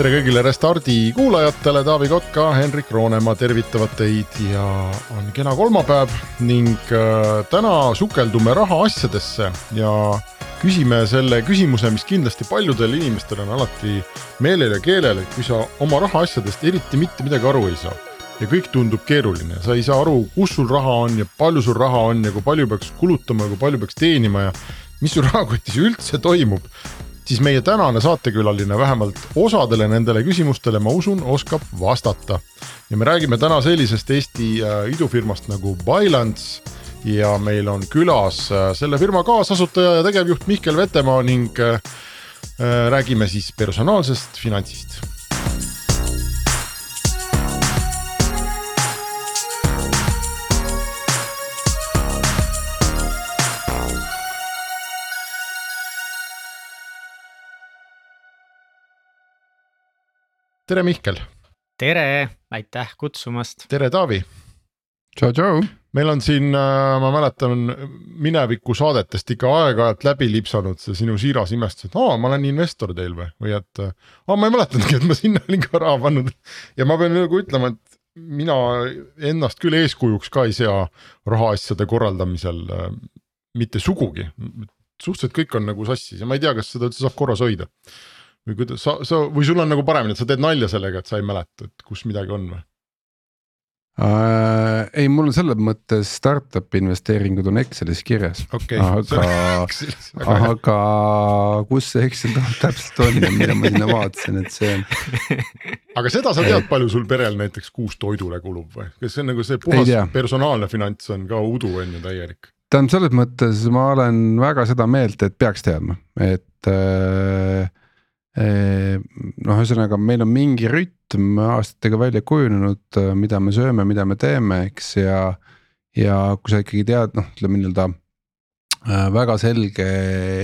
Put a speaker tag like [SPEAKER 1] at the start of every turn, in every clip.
[SPEAKER 1] tere kõigile Restardi kuulajatele, Taavi Kotka, Henrik Roonemaa tervitavad teid ja on kena kolmapäev ning äh, täna sukeldume rahaasjadesse ja küsime selle küsimuse, mis kindlasti paljudel inimestel on alati meelel ja keelel, et kui sa oma rahaasjadest eriti mitte midagi aru ei saa ja kõik tundub keeruline, sa ei saa aru, kus sul raha on ja palju sul raha on ja kui palju peaks kulutama ja kui palju peaks teenima ja mis sul rahakotis üldse toimub siis meie tänane saatekülaline vähemalt osadele nendele küsimustele, ma usun, oskab vastata. ja me räägime täna sellisest Eesti äh, idufirmast nagu Bylance ja meil on külas äh, selle firma kaasasutaja ja tegevjuht Mihkel Vetemaa ning äh, räägime siis personaalsest finantsist tere, Mihkel.
[SPEAKER 2] tere, aitäh kutsumast.
[SPEAKER 1] tere, Taavi.
[SPEAKER 3] tšau, tšau.
[SPEAKER 1] meil on siin, äh, ma mäletan mineviku saadetest ikka aeg-ajalt läbi lipsanud see sinu siiras imestus, et aa, ma olen investor teil või, või et aa, ma ei mäletanudki, et ma sinna olin ka raha pannud. ja ma pean nagu ütlema, et mina ennast küll eeskujuks ka ei sea rahaasjade korraldamisel äh, mitte sugugi. suhteliselt kõik on nagu sassis ja ma ei tea, kas seda üldse saab korras hoida või kuidas sa, sa või sul on nagu paremini, et sa teed nalja sellega, et sa ei mäleta, et kus midagi on või?
[SPEAKER 3] Uh, ei, mul on selles mõttes startup'i investeeringud on Excelis kirjas
[SPEAKER 1] okay,.
[SPEAKER 3] aga, aga kus see Excel täpselt on ja mida ma sinna vaatasin, et see on.
[SPEAKER 1] aga seda sa tead, palju sul perel näiteks kuus toidule kulub või, kas see on nagu see puhas personaalne finants on ka udu on ju täielik?
[SPEAKER 3] tähendab, selles mõttes ma olen väga seda meelt, et peaks teadma, et äh, noh, ühesõnaga meil on mingi rütm aastatega välja kujunenud, äh, mida me sööme, mida me teeme, eks ja. ja kui sa ikkagi tead, noh, ütleme nii-öelda äh, väga selge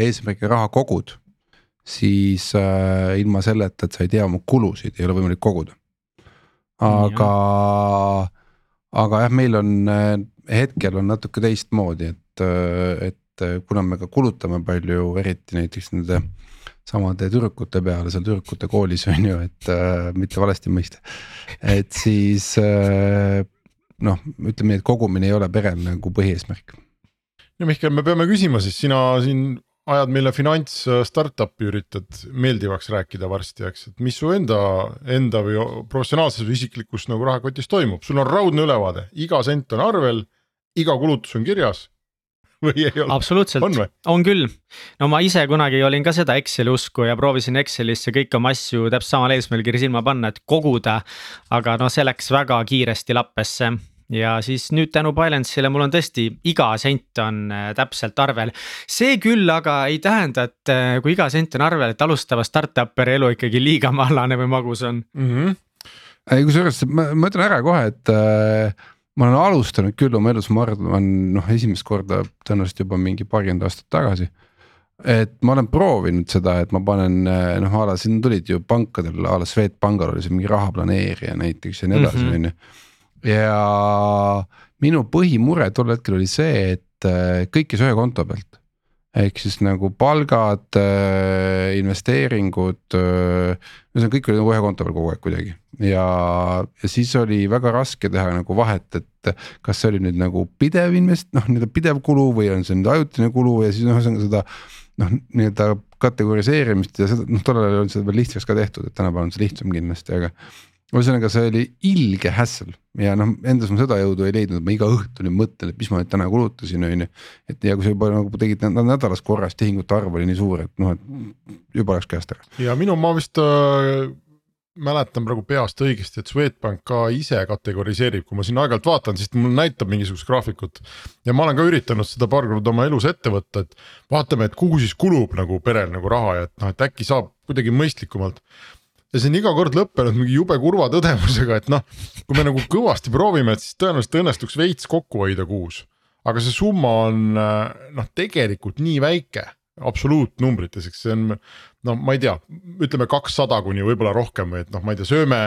[SPEAKER 3] eesmärgiga raha kogud. siis äh, ilma selleta, et sa ei tea oma kulusid, ei ole võimalik koguda. aga, aga jah, meil on äh, hetkel on natuke teistmoodi, et, et kuna me ka kulutame palju, eriti näiteks nende samade tüdrukute peale seal tüdrukute koolis on ju, et äh, mitte valesti mõista. et siis äh, noh, ütleme nii, et kogumine ei ole perel nagu põhieesmärk.
[SPEAKER 1] no Mihkel, me peame küsima siis, sina siin ajad meile finants startup'i üritad meeldivaks rääkida varsti, eks, et mis su enda, enda või professionaalses või isiklikus nagu rahakotis toimub, sul on raudne ülevaade, iga sent on arvel, iga kulutus on kirjas või ei ole?
[SPEAKER 2] absoluutselt, on, on küll. no ma ise kunagi olin ka seda Exceli usku ja proovisin Excelisse kõiki oma asju täpselt samal eesmärgil silma panna, et koguda. aga no see läks väga kiiresti lappesse ja siis nüüd tänu Balance'ile mul on tõesti iga sent on äh, täpselt arvel. see küll aga ei tähenda, et äh, kui iga sent on arvel, et alustava startup'i elu ikkagi liiga mahlane või magus on mm.
[SPEAKER 3] -hmm. ei kusjuures ma, ma ütlen ära kohe, et äh, ma olen alustanud küll oma elus, ma arvan noh, esimest korda tõenäoliselt juba mingi paarkümmend aastat tagasi. et ma olen proovinud seda, et ma panen noh, a la siin tulid ju pankadel, a la Swedbankal oli see mingi raha planeerija näiteks ja nii edasi, mhm. on ju. ja minu põhimure tol hetkel oli see, et äh, kõik käis ühe konto pealt ehk siis nagu palgad, äh, investeeringud, äh, ühesõnaga kõik oli nagu ühe konto peal kogu aeg kuidagi. ja, ja siis oli väga raske teha nagu vahet, et kas see oli nüüd nagu pidev invest-, noh nii-öelda pidev kulu või on see nüüd ajutine kulu ja siis noh, ühesõnaga seda. noh, nii-öelda kategoriseerimist ja seda noh, tollel ajal ei olnud seda veel lihtsaks ka tehtud, et tänapäeval on see lihtsam kindlasti, aga ühesõnaga, see oli ilge hassle ja noh, endas ma seda jõudu ei leidnud, ma iga õhtu nüüd mõtlen, et mis ma nüüd täna kulutasin, on ju. et ja kui sa juba nagu tegid nädalas korras, tehingute arv oli nii suur, et noh, et juba läks käest ära.
[SPEAKER 1] ja minu, ma vist äh, mäletan praegu peast õigesti, et Swedbank ka ise kategoriseerib, kui ma siin aeg-ajalt vaatan, siis mul näitab mingisugust graafikut. ja ma olen ka üritanud seda paar korda oma elus ette võtta, et vaatame, et kuhu siis kulub nagu perel nagu raha ja et noh, et äkki saab kuidagi mõistlikumalt ja see on iga kord lõppenud mingi jube kurva tõdemusega, et noh, kui me nagu kõvasti proovime, et siis tõenäoliselt õnnestuks veits kokku hoida kuus. aga see summa on noh, tegelikult nii väike absoluutnumbrites, eks see on no ma ei tea, ütleme kakssada kuni võib-olla rohkem või et noh, ma ei tea, sööme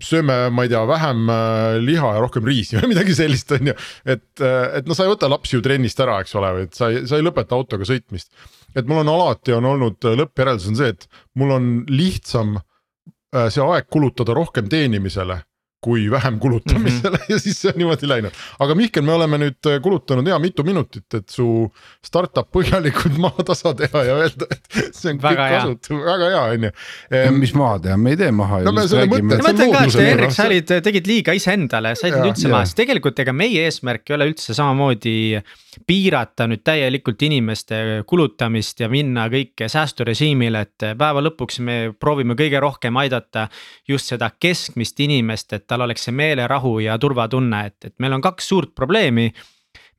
[SPEAKER 1] sööme, ma ei tea, vähem äh, liha ja rohkem riisi või midagi sellist, on ju. et, äh, et no sa ei võta lapsi ju trennist ära, eks ole, et sa ei, sa ei lõpeta autoga sõitmist. et mul on alati on olnud lõppjäreldus on see, et mul on lihtsam äh, see aeg kulutada rohkem teenimisele kui vähem kulutamisele mm -hmm. ja siis see on niimoodi läinud. aga Mihkel, me oleme nüüd äh, kulutanud hea mitu minutit, et su startup põhjalikult maatasa teha ja öelda, et see on väga kõik kasutu, väga hea, on ju.
[SPEAKER 3] mis maha teha, me ei tee maha
[SPEAKER 2] ju no,. ma mõtlen ka, et Henrik, sa olid, tegid liiga iseendale, sa olid üldse maha, sest tegelikult ega meie eesmärk ei ole üldse samamoodi piirata nüüd täielikult inimeste kulutamist ja minna kõike säästurežiimile, et päeva lõpuks me proovime kõige rohkem aidata just seda keskmist inimest, et tal oleks see meelerahu ja turvatunne, et, et meil on kaks suurt probleemi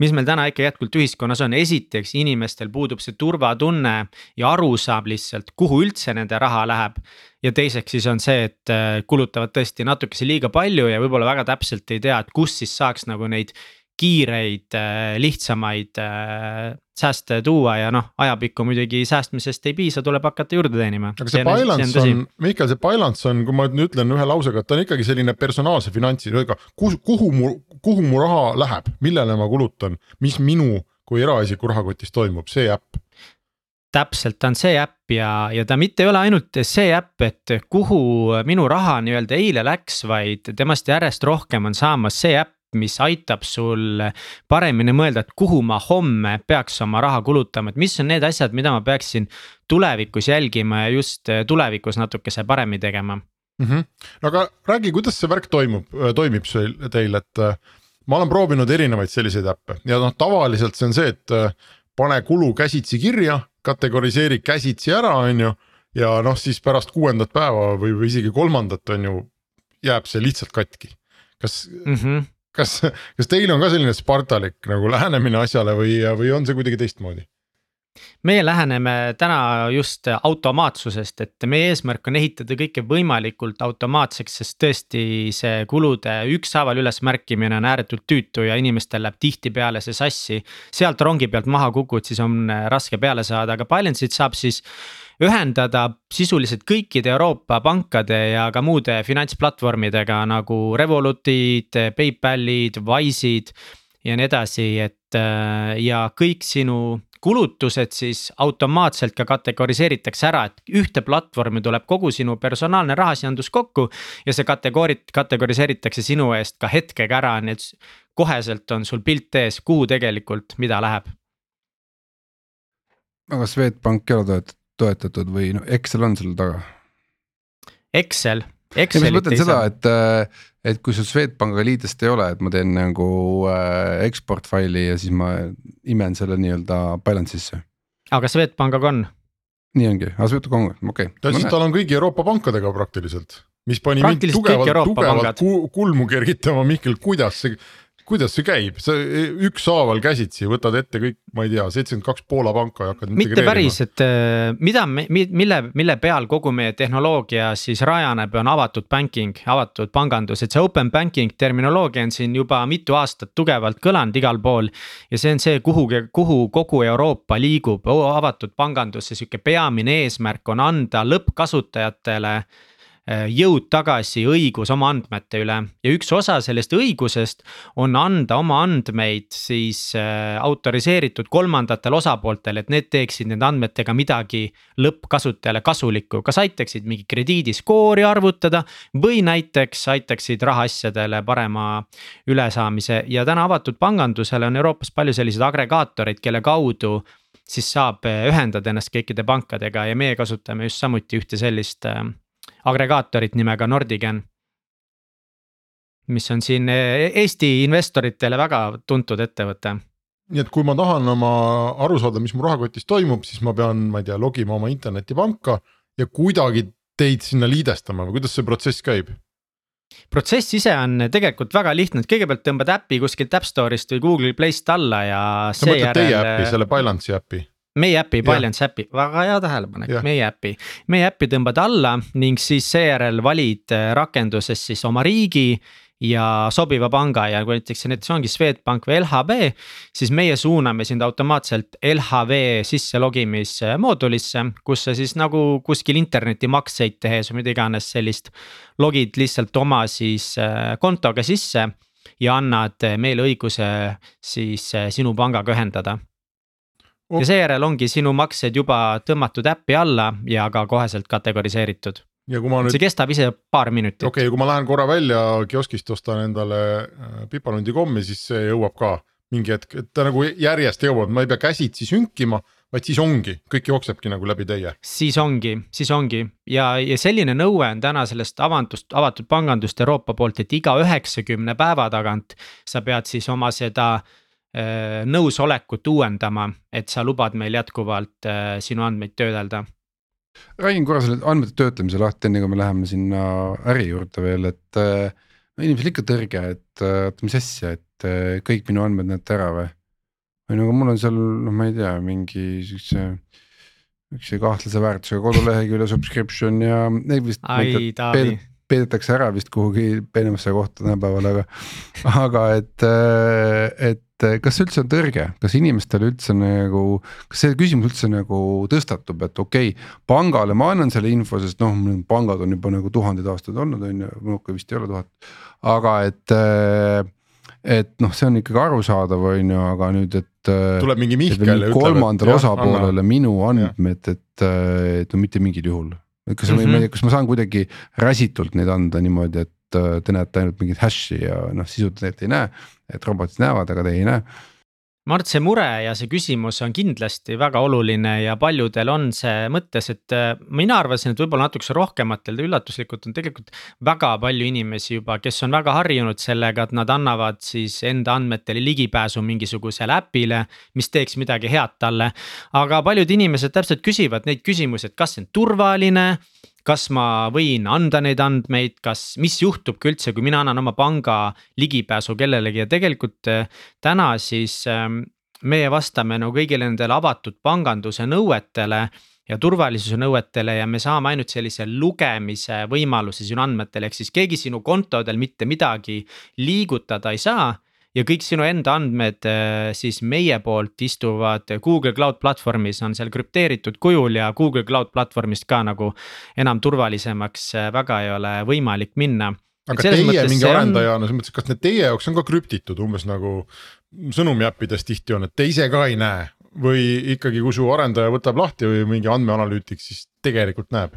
[SPEAKER 2] mis meil täna ikka jätkuvalt ühiskonnas on, esiteks inimestel puudub see turvatunne ja arusaam lihtsalt, kuhu üldse nende raha läheb. ja teiseks siis on see, et kulutavad tõesti natukese liiga palju ja võib-olla väga täpselt ei tea, et kust siis saaks nagu neid kiireid, äh, lihtsamaid äh, sääste tuua ja noh, ajapikku muidugi säästmisest ei piisa, tuleb hakata juurde teenima.
[SPEAKER 1] aga see balance on, Mihkel, see balance on, kui ma nüüd ütlen ühe lausega, et ta on ikkagi selline personaalse finantsi, kuhu, kuhu mu, kuhu mu raha läheb, millele ma kulutan, mis minu kui eraisiku rahakotis toimub, see äpp.
[SPEAKER 2] Täpselt, ta on see äpp ja, ja ta mitte ei ole ainult see äpp, et kuhu minu raha nii-öelda eile läks, vaid temast järjest rohkem on saamas see äpp, mis aitab sul paremini mõelda, et kuhu ma homme peaks oma raha kulutama, et mis on need asjad, mida ma peaksin tulevikus jälgima ja just tulevikus natukese paremini tegema
[SPEAKER 1] mm. -hmm. no aga räägi, kuidas see värk toimub, toimib teil, et äh, ma olen proovinud erinevaid selliseid äppe ja noh, tavaliselt see on see, et äh, pane kulu käsitsi kirja, kategoriseeri käsitsi ära, on ju. ja noh, siis pärast kuuendat päeva või, või isegi kolmandat on ju, jääb see lihtsalt katki kas mm, -hmm kas, kas teil on ka selline spartalik nagu lähenemine asjale või, või on see kuidagi teistmoodi?
[SPEAKER 2] meie läheneme täna just automaatsusest, et meie eesmärk on ehitada kõike võimalikult automaatseks, sest tõesti see kulude ükshaaval ülesmärkimine on ääretult tüütu ja inimestel läheb tihtipeale see sassi. sealt rongi pealt maha kukud, siis on raske peale saada, aga Balance'it saab siis ühendada sisuliselt kõikide Euroopa pankade ja ka muude finantsplatvormidega nagu Revolutid, PayPalid, Wise'id ja nii edasi, et äh, ja kõik sinu kulutused siis automaatselt ka kategoriseeritakse ära, et ühte platvormi tuleb kogu sinu personaalne rahasjandus kokku. ja see kategoori-, kategoriseeritakse sinu eest ka hetkega ära, nii et koheselt on sul pilt ees, kuhu tegelikult, mida läheb.
[SPEAKER 3] aga Swedbank ei ole toetatud? Toetatud või noh, Excel on selle taga?
[SPEAKER 2] Excel,
[SPEAKER 3] Excelit ma mõtlen seda, et, äh, et kui sul Swedbankiga liidest ei ole, et ma teen nagu äh, export faili ja siis ma imen selle nii-öelda balance'isse.
[SPEAKER 2] aga Swedbankiga on?
[SPEAKER 3] nii ongi, aga Swedbank on, okei okay..
[SPEAKER 1] ta siis tal on kõigi Euroopa pankadega praktiliselt mis pani mind tugevalt, tugevalt kulmu kergitama, Mihkel, kuidas see kuidas see käib, sa ükshaaval käsitsi võtad ette kõik, ma ei tea, seitsekümmend kaks Poola panka ja hakkad.
[SPEAKER 2] mitte päris, et äh, mida mille, mille peal kogu meie tehnoloogia siis rajaneb, on avatud banking, avatud pangandus, et see open banking terminoloogia on siin juba mitu aastat tugevalt kõlanud igal pool. ja see on see, kuhu, kuhu kogu Euroopa liigub, avatud pangandus, see sihuke peamine eesmärk on anda lõppkasutajatele jõud tagasi õigus oma andmete üle. Ja üks osa sellest õigusest on anda oma andmeid siis äh, autoriseeritud kolmandatele osapooltele, et need teeksid nende andmetega midagi lõppkasutajale kasulikku, kas aitaksid mingi krediidiskoori arvutada või näiteks aitaksid rahaasjadele parema ülesaamise. Ja täna avatud pangandusele on Euroopas palju selliseid agregaatoreid, kelle kaudu siis saab äh, ühendada ennast kõikide pankadega. Ja meie kasutame just samuti ühte sellist agregaatorit nimega Nordigen. mis on siin e-, Eesti investoritele väga tuntud ettevõte
[SPEAKER 1] nii et kui ma tahan oma aru saada, mis mu rahakotis toimub, siis ma pean, ma ei tea, logima oma internetipanka ja kuidagi teid sinna liidestama või kuidas see protsess käib?
[SPEAKER 2] protsess ise on tegelikult väga lihtne, et kõigepealt tõmbad äpi kuskilt App Store'ist või Google Play'st alla ja.
[SPEAKER 1] sa mõtled teie äppi, selle Balance'i äpi?
[SPEAKER 2] Meie äpi, Balance äpi, väga hea tähelepanek, meie äpi. meie äppi tõmbad alla ning siis seejärel valid äh, rakenduses siis oma riigi ja sobiva panga ja kui näiteks näiteks ongi Swedbank või LHV, siis meie suuname sind automaatselt LHV sisse logimismoodulisse, kus sa siis nagu kuskil internetimakseid tehes või mida iganes sellist. logid lihtsalt oma siis äh, kontoga sisse ja annad meile õiguse siis äh, sinu pangaga ühendada. Ja seejärel ongi sinu maksed juba tõmmatud äppi alla ja ka koheselt kategoriseeritud.
[SPEAKER 1] Ja kui ma nüüd
[SPEAKER 2] see kestab ise paar minutit.
[SPEAKER 1] Okei okay,, kui ma lähen korra välja kioskist, ostan endale äh, piparhundi kommi, siis see jõuab ka mingi hetk, et ta nagu järjest jõuab, ma ei pea käsitsi sünkima vaid siis ongi, kõik jooksebki nagu läbi teie.
[SPEAKER 2] siis ongi, siis ongi. Ja, ja selline nõue on täna sellest avantust, avatud pangandust Euroopa poolt, et iga üheksakümne päeva tagant sa pead siis oma seda äh, nõusolekut uuendama, et sa lubad meil jätkuvalt äh, sinu andmeid töödelda
[SPEAKER 3] räägin korra selle andmete töötlemise lahti, enne kui me läheme sinna äri juurde veel, et äh, no inimesel ikka tõrge, et oota, mis asja, et kõik minu andmed näete ära või? või nagu mul on seal noh, ma ei tea, mingi siukse. Üks kahtlase väärtusega kodulehekülje subscription ja neid vist.
[SPEAKER 2] ai Taavi
[SPEAKER 3] peidetakse ära vist kuhugi peenemasse kohta tänapäeval, aga, aga et, et kas see üldse on tõrge, kas inimestel üldse nagu, kas see küsimus üldse nagu tõstatub, et okei okay,. pangale ma annan selle info, sest noh, pangad on juba nagu tuhandeid aastaid olnud, on ju, no vist ei ole tuhat, aga et et noh, see on ikkagi arusaadav, on ju, aga nüüd, et.
[SPEAKER 1] Äh, tuleb mingi Mihkel ja
[SPEAKER 3] ütleb. kolmandale osapoolele minu andmed, et, et no mitte mingil juhul. kas mm, -hmm. ma ei tea, kas ma saan kuidagi räsitult neid anda niimoodi, et äh, te näete ainult mingit hash'i ja noh, sisu te ei näe. et robotid näevad, aga teie ei näe
[SPEAKER 2] Mart, see mure ja see küsimus on kindlasti väga oluline ja paljudel on see mõttes, et äh, mina arvasin, et võib-olla natukese rohkematel üllatuslikult on tegelikult väga palju inimesi juba, kes on väga harjunud sellega, et nad annavad siis enda andmetele ligipääsu mingisugusele äpile, mis teeks midagi head talle. aga paljud inimesed täpselt küsivad neid küsimusi, et kas see on turvaline kas ma võin anda neid andmeid, kas, mis juhtub ka üldse, kui mina annan oma panga ligipääsu kellelegi? Ja tegelikult äh, täna siis ähm, meie vastame nagu kõigile nendele avatud panganduse nõuetele ja turvalisuse nõuetele ja me saame ainult sellise lugemise võimaluse sinu andmetele, ehk siis keegi sinu kontodel mitte midagi liigutada ei saa ja kõik sinu enda andmed äh, siis meie poolt istuvad Google Cloud platvormis, on seal krüpteeritud kujul ja Google Cloud platvormist ka nagu enam turvalisemaks äh, väga ei ole võimalik minna.
[SPEAKER 1] aga teie mingi arendajana on..., selles mõttes, kas need teie jaoks on ka krüptitud umbes nagu sõnumiäppides tihti on, et te ise ka ei näe või ikkagi, kui su arendaja võtab lahti või mingi andmeanalüütik, siis tegelikult näeb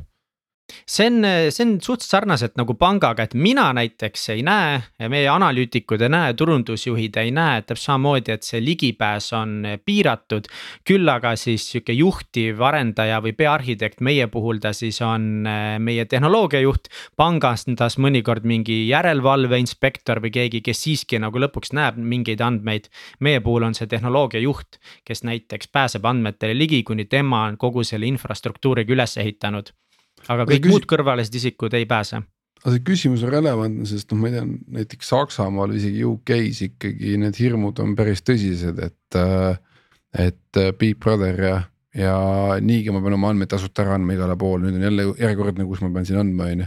[SPEAKER 2] see on, see on suhteliselt sarnaselt nagu pangaga, et mina näiteks ei näe meie analüütikud ei näe, turundusjuhid ei näe, täpselt samamoodi, et see ligipääs on piiratud. küll aga siis sihuke juhtiv arendaja või peaarhitekt, meie puhul ta siis on äh, meie tehnoloogiajuht. pangas tas mõnikord mingi järelevalve inspektor või keegi, kes siiski nagu lõpuks näeb mingeid andmeid. meie puhul on see tehnoloogiajuht, kes näiteks pääseb andmetele ligi, kuni tema on kogu selle infrastruktuuriga üles ehitanud aga kõik küsi... muud kõrvalised isikud ei pääse
[SPEAKER 3] aga see küsimus on relevantne, sest noh, ma ei tea, näiteks Saksamaal, isegi UK-s ikkagi need hirmud on päris tõsised, et. Äh, et äh, Big Brother ja, ja niigi ma pean oma andmeid tasuta ära andma igale poole, nüüd on jälle järjekordne, kus ma pean siin andma, on ju.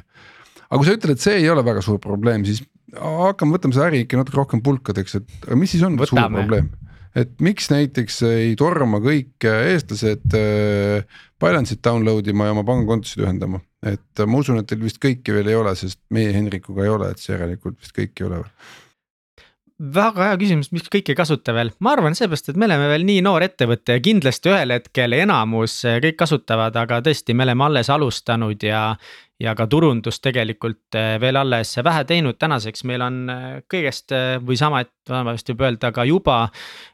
[SPEAKER 3] aga kui sa ütled, et see ei ole väga suur probleem, siis hakkame, võtame seda äri ikka natuke rohkem pulkadeks, et aga mis siis on võtame. suur probleem? et miks näiteks ei torma kõik eestlased äh, Balance'it download ima ja oma pangakontosid ühendama, et ma usun, et teil vist kõiki veel ei ole, sest meie Henrikuga ei ole, et see järelikult vist kõik ei ole veel.
[SPEAKER 2] Väga hea küsimus, miks kõik ei kasuta veel, ma arvan seepärast, et me oleme veel nii noor ettevõte ja kindlasti ühel hetkel enamus kõik kasutavad, aga tõesti, me oleme alles alustanud ja ja ka turundust tegelikult eh, veel alles vähe teinud, tänaseks meil on kõigest või sama, et vist võib öelda ka juba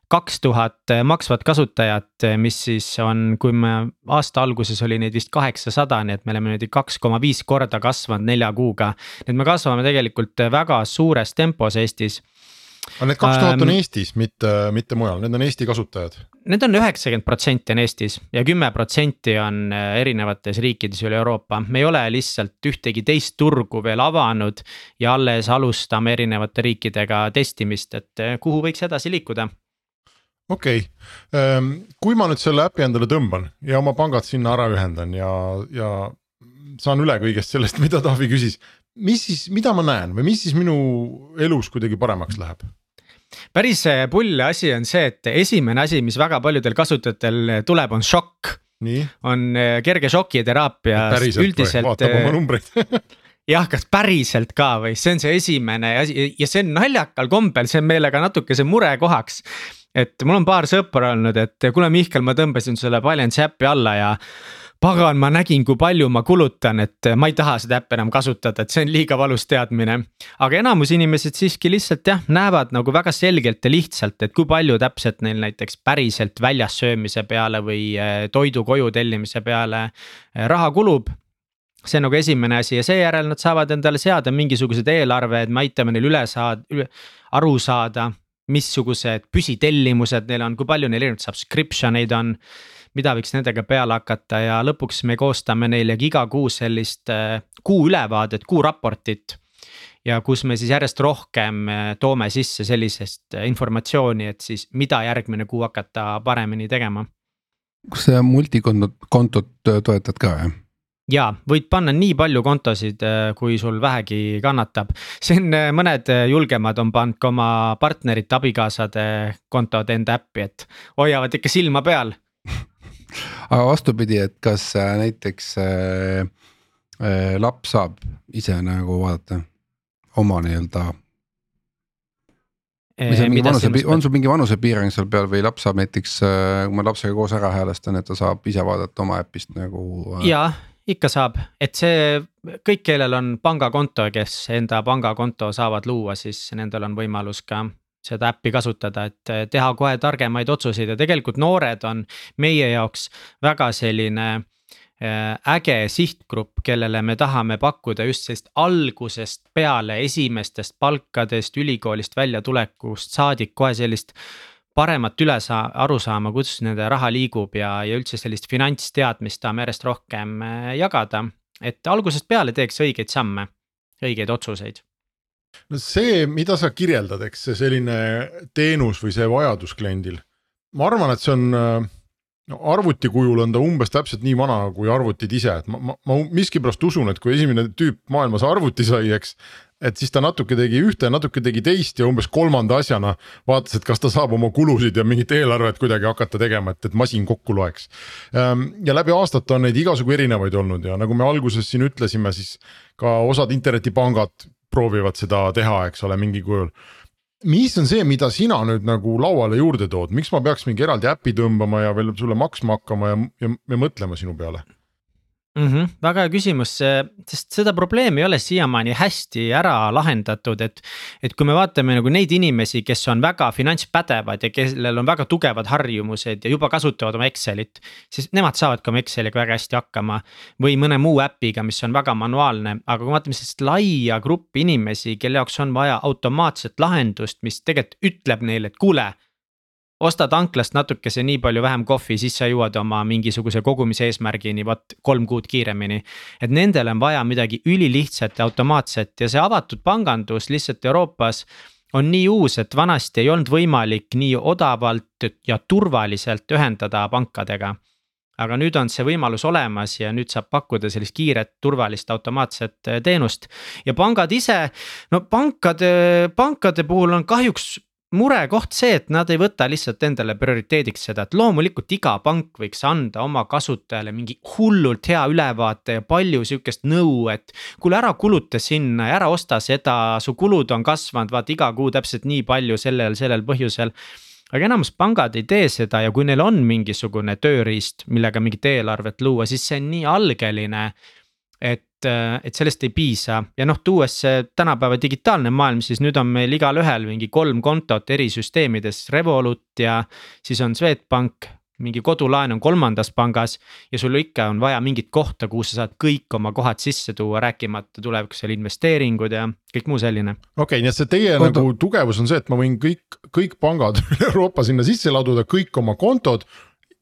[SPEAKER 2] kaks tuhat maksvat kasutajat, mis siis on, kui me aasta alguses oli neid vist kaheksasada, nii et me oleme niimoodi kaks koma viis korda kasvanud nelja kuuga. nii et me kasvame tegelikult väga suures tempos Eestis
[SPEAKER 1] aga need kaks tuhat on ähm, Eestis, mitte, mitte mujal, need on Eesti kasutajad?
[SPEAKER 2] Need on üheksakümmend protsenti on Eestis ja kümme protsenti on äh, erinevates riikides üle Euroopa, me ei ole lihtsalt ühtegi teist turgu veel avanud. ja alles alustame erinevate riikidega testimist, et äh, kuhu võiks edasi liikuda
[SPEAKER 1] okei okay., ähm, kui ma nüüd selle äpi endale tõmban ja oma pangad sinna ära ühendan ja, ja saan üle kõigest sellest, mida Taavi küsis. mis siis, mida ma näen või mis siis minu elus kuidagi paremaks läheb?
[SPEAKER 2] päris äh, pull asi on see, et esimene asi, mis väga paljudel kasutajatel tuleb, on šokk. on äh, kerge šokiteraapia.
[SPEAKER 1] üldiselt. vaatab oma äh, numbreid
[SPEAKER 2] jah, kas päriselt ka või see on see esimene asi ja see on naljakal kombel, see on meile ka natukese murekohaks. Et mul on paar sõpra olnud, et kuule Mihkel, ma tõmbasin selle Balance'i äppi alla ja pagan, ma nägin, kui palju ma kulutan, et ma ei taha seda äppi enam kasutada, et see on liiga valus teadmine. aga enamus inimesed siiski lihtsalt jah, näevad nagu väga selgelt ja lihtsalt, et kui palju täpselt neil näiteks päriselt väljas söömise peale või eh, toidu koju tellimise peale eh, raha kulub see on nagu esimene asi ja seejärel nad saavad endale seada mingisugused eelarve, et me aitame neil üle saada, aru saada. Missugused püsitellimused neil on, kui palju neil erinevaid subscription eid on mida võiks nendega peale hakata ja lõpuks me koostame neile iga kuu sellist äh, kuu ülevaadet, kuu raportit. ja kus me siis järjest rohkem äh, toome sisse sellisest äh, informatsiooni, et siis mida järgmine kuu hakata paremini tegema.
[SPEAKER 3] kas sa multikontot, kontot toetad ka jah?
[SPEAKER 2] Ja võid panna nii palju kontosid, kui sul vähegi kannatab. siin mõned julgemad on pannud ka oma partnerite, abikaasade kontod enda äppi, et hoiavad ikka silma peal
[SPEAKER 3] aga vastupidi, et kas äh, näiteks äh, äh, laps saab ise nagu vaadata oma nii-öelda. on sul mingi vanusepiirang seal peal või laps saab näiteks, äh, kui ma lapsega koos ära häälestan, et ta saab ise vaadata oma äpist nagu
[SPEAKER 2] äh...? Ikka saab, et see kõik, kellel on pangakonto, kes enda pangakonto saavad luua, siis nendel on võimalus ka seda äppi kasutada, et eh, teha kohe targemaid otsuseid. Ja tegelikult noored on meie jaoks väga selline eh, äge sihtgrupp, kellele me tahame pakkuda just sellist algusest peale, esimestest palkadest, ülikoolist väljatulekust saadik kohe sellist paremat üle saa-, arusaama, kuidas nende raha liigub ja, ja üldse sellist finantsteadmist tahame järjest rohkem eh, jagada. et algusest peale teeks õigeid samme, õigeid otsuseid
[SPEAKER 1] no see, mida sa kirjeldad, eks see selline teenus või see vajadus kliendil. ma arvan, et see on no arvuti kujul on ta umbes täpselt nii vana kui arvutid ise, et ma, ma, ma miskipärast usun, et kui esimene tüüp maailmas arvuti sai, eks. Et siis ta natuke tegi ühte, natuke tegi teist ja umbes kolmanda asjana vaatas, et kas ta saab oma kulusid ja mingit eelarvet kuidagi hakata tegema, et, et masin kokku loeks. Ehm, ja läbi aastate on neid igasugu erinevaid olnud ja nagu me alguses siin ütlesime, siis ka osad internetipangad proovivad seda teha, eks ole, mingil kujul. mis on see, mida sina nüüd nagu lauale juurde tood, miks ma peaks mingi eraldi äpi tõmbama ja veel sulle maksma hakkama ja, ja, ja mõtlema sinu peale?
[SPEAKER 2] Mm. -hmm, väga hea küsimus, sest seda probleemi ei ole siiamaani hästi ära lahendatud, et. et kui me vaatame nagu neid inimesi, kes on väga finantspädevad ja kellel on väga tugevad harjumused ja juba kasutavad oma Excelit. siis nemad saavad ka oma Exceliga väga hästi hakkama või mõne muu äpiga, mis on väga manuaalne, aga kui vaatame sellist laia gruppi inimesi, kelle jaoks on vaja automaatset lahendust, mis tegelikult ütleb neile, et kuule ostad tanklast natukese nii palju vähem kohvi, siis sa jõuad oma mingisuguse kogumise eesmärgini vot kolm kuud kiiremini. et nendel on vaja midagi ülilihtsat ja automaatset ja see avatud pangandus lihtsalt Euroopas on nii uus, et vanasti ei olnud võimalik nii odavalt ja turvaliselt ühendada pankadega. aga nüüd on see võimalus olemas ja nüüd saab pakkuda sellist kiiret, turvalist, automaatset teenust. ja pangad ise, no pankade, pankade puhul on kahjuks murekoht see, et nad ei võta lihtsalt endale prioriteediks seda, et loomulikult iga pank võiks anda oma kasutajale mingi hullult hea ülevaate ja palju sihukest nõu, et. kuule, ära kuluta sinna ja ära osta seda, su kulud on kasvanud, vaata iga kuu täpselt nii palju sellel, sellel põhjusel aga enamus pangad ei tee seda ja kui neil on mingisugune tööriist, millega mingit eelarvet luua, siis see on nii algeline et, äh, et sellest ei piisa ja noh, tuues see tänapäeva digitaalne maailm, siis nüüd on meil igalühel mingi kolm kontot eri süsteemides, Revolut ja siis on Swedbank mingi kodulaen on kolmandas pangas ja sul ikka on vaja mingit kohta, kuhu sa saad kõik oma kohad sisse tuua, rääkimata tulevikus seal investeeringud ja kõik muu selline.
[SPEAKER 1] okei okay,, nii et see teie Konto... nagu tugevus on see, et ma võin kõik, kõik pangad üle Euroopa sinna sisse laduda, kõik oma kontod.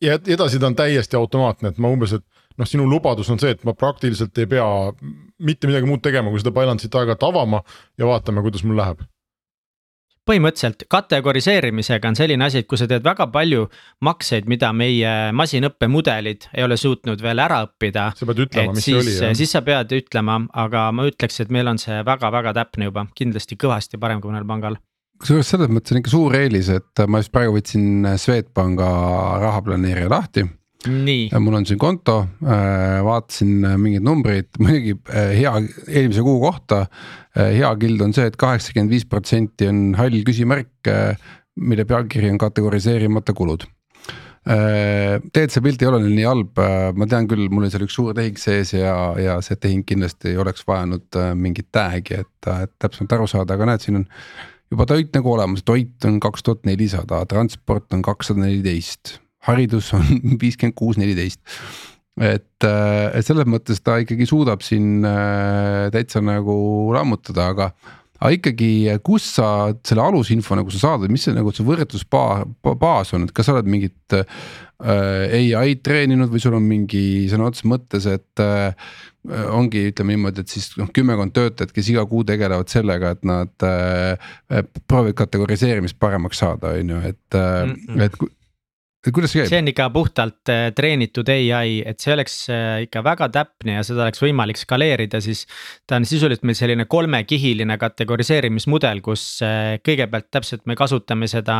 [SPEAKER 1] ja edasi ta on täiesti automaatne, et ma umbes, et noh, sinu lubadus on see, et ma praktiliselt ei pea mitte midagi muud tegema, kui seda bilance'it aeg-ajalt avama ja vaatame, kuidas mul läheb
[SPEAKER 2] põhimõtteliselt kategoriseerimisega on selline asi, et kui sa teed väga palju makseid, mida meie masinõppemudelid ei ole suutnud veel ära õppida.
[SPEAKER 1] sa pead ütlema, mis
[SPEAKER 2] siis,
[SPEAKER 1] see oli.
[SPEAKER 2] siis sa pead ütlema, aga ma ütleks, et meil on see väga-väga täpne juba, kindlasti kõvasti parem kui mõnel pangal
[SPEAKER 3] kusjuures selles mõttes on ikka suur eelis, et ma just praegu võtsin Swedbanka rahaplaneerija lahti mul on siin konto, äh, vaatasin äh, mingeid numbreid, muidugi äh, hea eelmise kuu kohta. hea kild on see et, et kaheksakümmend viis protsenti on hall küsimärk, mille pealkiri on kategoriseerimata kulud. tegelikult see pilt ei ole nii halb, ma tean küll, mul oli seal üks suur tehing sees ja, ja see tehing kindlasti ei oleks vajanud mingit tag'i, et, et täpsemalt aru saada, aga näed, siin on. juba toit nagu olemas, toit on kaks tuhat nelisada, transport on kakssada neliteist, haridus on viiskümmend kuus, neliteist et, et selles mõttes ta ikkagi suudab siin täitsa nagu lammutada, aga aga ikkagi, kus sa selle alusinfo nagu sa saad või mis see nagu see võrdlusbaas on, et kas sa oled mingit äh, ai-d treeninud või sul on mingi sõna otseses mõttes, et äh, ongi, ütleme niimoodi, et siis noh, kümmekond töötajat, kes iga kuu tegelevad sellega, et nad äh, proovivad kategoriseerimist paremaks saada, on ju, et mm, -mm. et et kuidas see käib?
[SPEAKER 2] see on ikka puhtalt äh, treenitud ai, et see oleks äh, ikka väga täpne ja seda oleks võimalik skaleerida, siis. ta on sisuliselt meil selline kolmekihiline kategoriseerimismudel, kus äh, kõigepealt täpselt me kasutame seda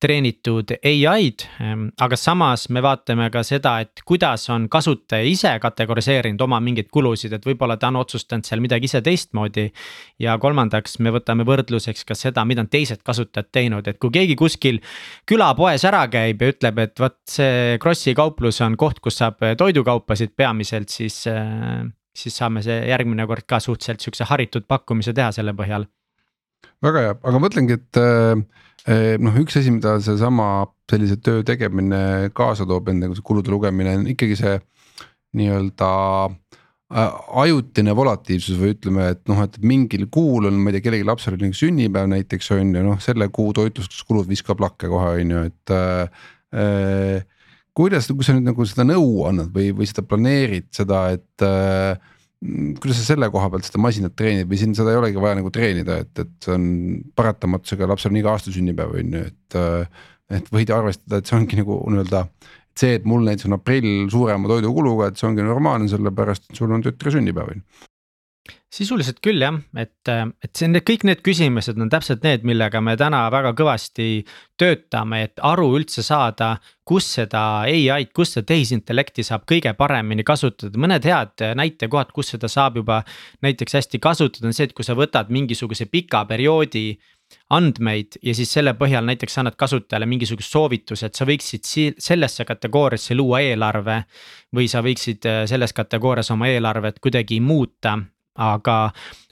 [SPEAKER 2] treenitud ai-d. Ähm, aga samas me vaatame ka seda, et kuidas on kasutaja ise kategoriseerinud oma mingeid kulusid, et võib-olla ta on otsustanud seal midagi ise teistmoodi. ja kolmandaks, me võtame võrdluseks ka seda, mida on teised kasutajad teinud, et kui keegi kuskil külapoes ära käib ja ütleb, et vot see Krossi kauplus on koht, kus saab toidukaupasid peamiselt, siis. siis saame see järgmine kord ka suhteliselt sihukese haritud pakkumise teha selle põhjal.
[SPEAKER 3] väga hea, aga mõtlengi, et eh, noh, üks asi, mida seesama sellise töö tegemine kaasa toob endaga, see kulude lugemine on ikkagi see nii-öelda ajutine volatiivsus või ütleme, et noh, et mingil kuul on, ma ei tea, kellelgi lapsel oli sünnipäev näiteks on ju noh, selle kuu toitlustuskulud viskab lakke kohe on ju, et Äh, kuidas, kui sa nüüd nagu seda nõu annad või, või seda planeerid seda, et äh, kuidas sa selle koha pealt seda masinat treenid või siin seda ei olegi vaja nagu treenida, et, et see on paratamatusega, lapsel on iga aasta sünnipäev on ju, et. Äh, et võid arvestada, et see ongi nagu nii-öelda see, et mul näiteks on aprill suurema toidukuluga, et see ongi normaalne, sellepärast et sul on tütre sünnipäev on ju
[SPEAKER 2] sisuliselt küll jah, et, et see, need kõik need küsimused on täpselt need, millega me täna väga kõvasti töötame, et aru üldse saada. kus seda ai-d, kus seda tehisintellekti saab kõige paremini kasutada, mõned head näitekohad, kus seda saab juba näiteks hästi kasutada, on see, et kui sa võtad mingisuguse pika perioodi andmeid ja siis selle põhjal näiteks annad kasutajale mingisugust soovituse, et sa võiksid sellesse kategooriasse luua eelarve. või sa võiksid selles kategoorias oma eelarvet kuidagi muuta aga,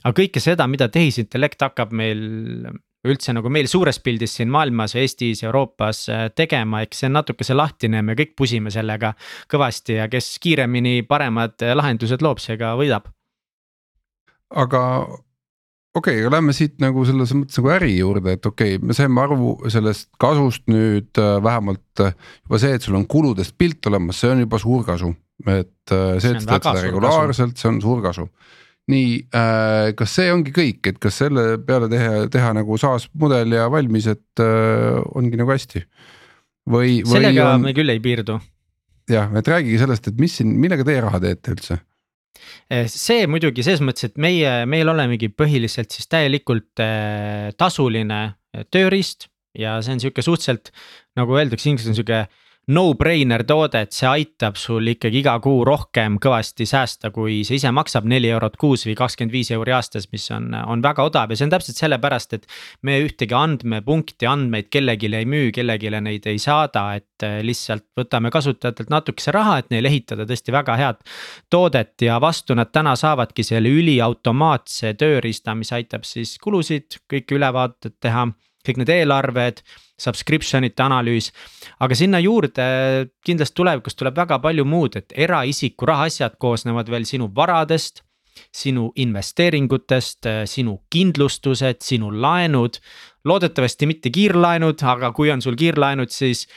[SPEAKER 2] aga kõike seda, mida tehisintellekt hakkab meil üldse nagu meil suures pildis siin maailmas, Eestis, Euroopas äh, tegema, eks see on natukese lahtine ja me kõik pusime sellega kõvasti ja kes kiiremini paremad äh, lahendused loob, see ka võidab.
[SPEAKER 3] aga okei okay,, aga lähme siit nagu selles mõttes nagu äri juurde, et okei okay,, me saime aru sellest kasust nüüd äh, vähemalt juba see, et sul on kuludest pilt olemas, see on juba suur kasu. et see, et sa teed seda regulaarselt, see on suur kasu nii äh,, kas see ongi kõik, et kas selle peale teha, teha nagu SaaS mudel ja valmis, et äh, ongi nagu hästi?
[SPEAKER 2] või, või sellega on... me küll ei piirdu.
[SPEAKER 3] jah, et räägige sellest, et mis siin, millega teie raha teete üldse?
[SPEAKER 2] Eh, see muidugi selles mõttes, et meie, meil olemegi põhiliselt siis täielikult äh, tasuline äh, tööriist ja see on sihuke suhteliselt nagu öeldakse, inglise keeles on sihuke no-brainer toode, et see aitab sul ikkagi iga kuu rohkem kõvasti säästa, kui see ise maksab neli eurot kuus või kakskümmend viis euri aastas, mis on, on väga odav ja see on täpselt sellepärast, et. me ühtegi andmepunkti andmeid kellelegi ei müü, kellelegi neid ei saada, et eh, lihtsalt võtame kasutajatelt natukese raha, et neile ehitada tõesti väga head. toodet ja vastu nad täna saavadki selle üliautomaatse tööriista, mis aitab siis kulusid, kõiki ülevaated teha, kõik need eelarved subscription ite analüüs. aga sinna juurde kindlasti tulevikus tuleb väga palju muud, et eraisiku rahaasjad koosnevad veel sinu varadest. sinu investeeringutest, sinu kindlustused, sinu laenud. loodetavasti mitte kiirlaenud, aga kui on sul kiirlaenud, siis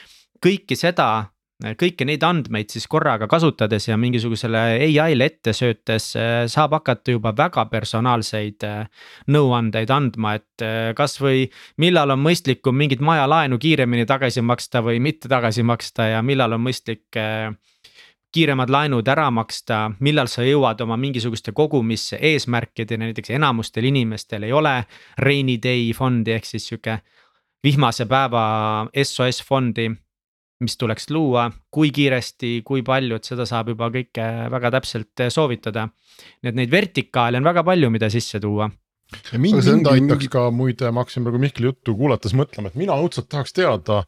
[SPEAKER 2] kõike seda kõiki neid andmeid siis korraga kasutades ja mingisugusele ai-le ette söötes äh, saab hakata juba väga personaalseid äh, nõuandeid andma, et äh, kasvõi. millal on mõistlikum mingit majalaenu kiiremini tagasi maksta või mitte tagasi maksta ja millal on mõistlik kiiremad laenud ära maksta, millal sa jõuad oma mingisuguste kogumisse eesmärkideni, näiteks enamustel inimestel ei ole rainy day fondi ehk siis sihuke vihmase päeva SOS fondi mis tuleks luua, kui kiiresti, kui palju, et seda saab juba kõike väga täpselt eh, soovitada. nii et neid vertikaale on väga palju, mida sisse tuua.
[SPEAKER 1] ja mind, mind aitaks ka muide, ma hakkasin praegu Mihkli juttu kuulates mõtlema, et mina õudselt tahaks teada